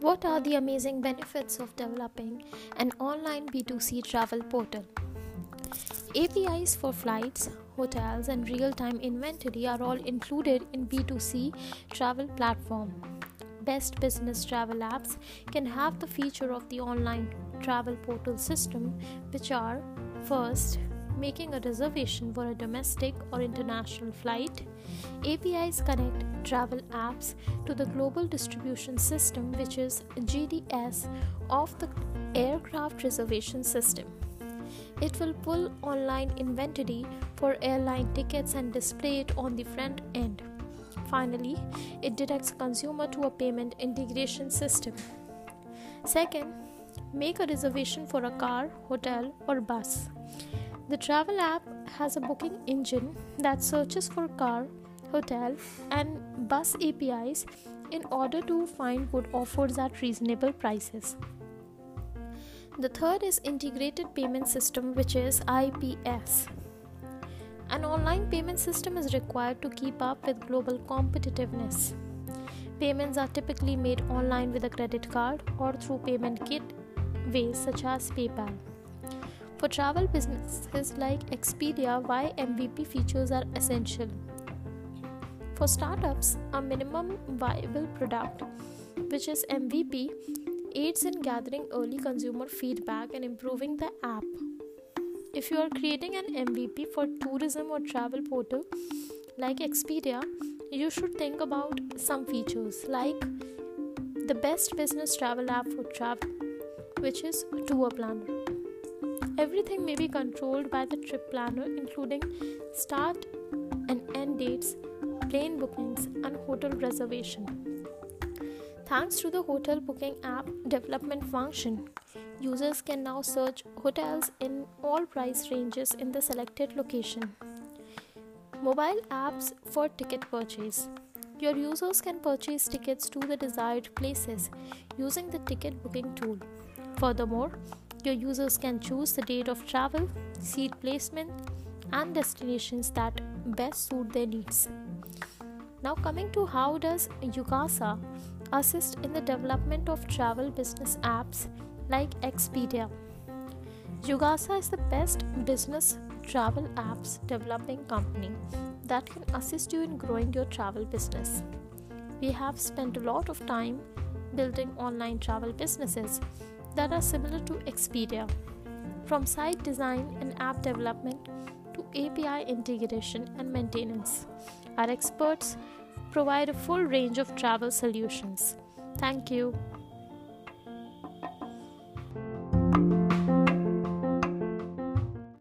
What are the amazing benefits of developing an online B2C travel portal? APIs for flights, hotels, and real time inventory are all included in B2C travel platform. Best business travel apps can have the feature of the online travel portal system, which are first, making a reservation for a domestic or international flight. APIs connect travel apps to the global distribution system, which is GDS of the aircraft reservation system. It will pull online inventory for airline tickets and display it on the front end. Finally, it directs consumer to a payment integration system. Second, make a reservation for a car, hotel, or bus. The travel app has a booking engine that searches for car, hotel, and bus APIs in order to find good offers at reasonable prices. The third is integrated payment system which is IPS. An online payment system is required to keep up with global competitiveness. Payments are typically made online with a credit card or through payment gateways such as PayPal. For travel businesses like Expedia, why MVP features are essential. For startups, a minimum viable product, which is MVP, aids in gathering early consumer feedback and improving the app. If you are creating an MVP for tourism or travel portal like Expedia, you should think about some features like the best business travel app for travel, which is Tour Planner. Everything may be controlled by the trip planner, including start and end dates, plane bookings, and hotel reservation. Thanks to the hotel booking app development function, users can now search hotels in all price ranges in the selected location. Mobile apps for ticket purchase. Your users can purchase tickets to the desired places using the ticket booking tool. Furthermore, your users can choose the date of travel, seat placement, and destinations that best suit their needs. Now, coming to how does Yugasa assist in the development of travel business apps like Expedia? Yugasa is the best business travel apps developing company that can assist you in growing your travel business. We have spent a lot of time building online travel businesses that are similar to Expedia, from site design and app development API integration and maintenance. Our experts provide a full range of travel solutions. Thank you.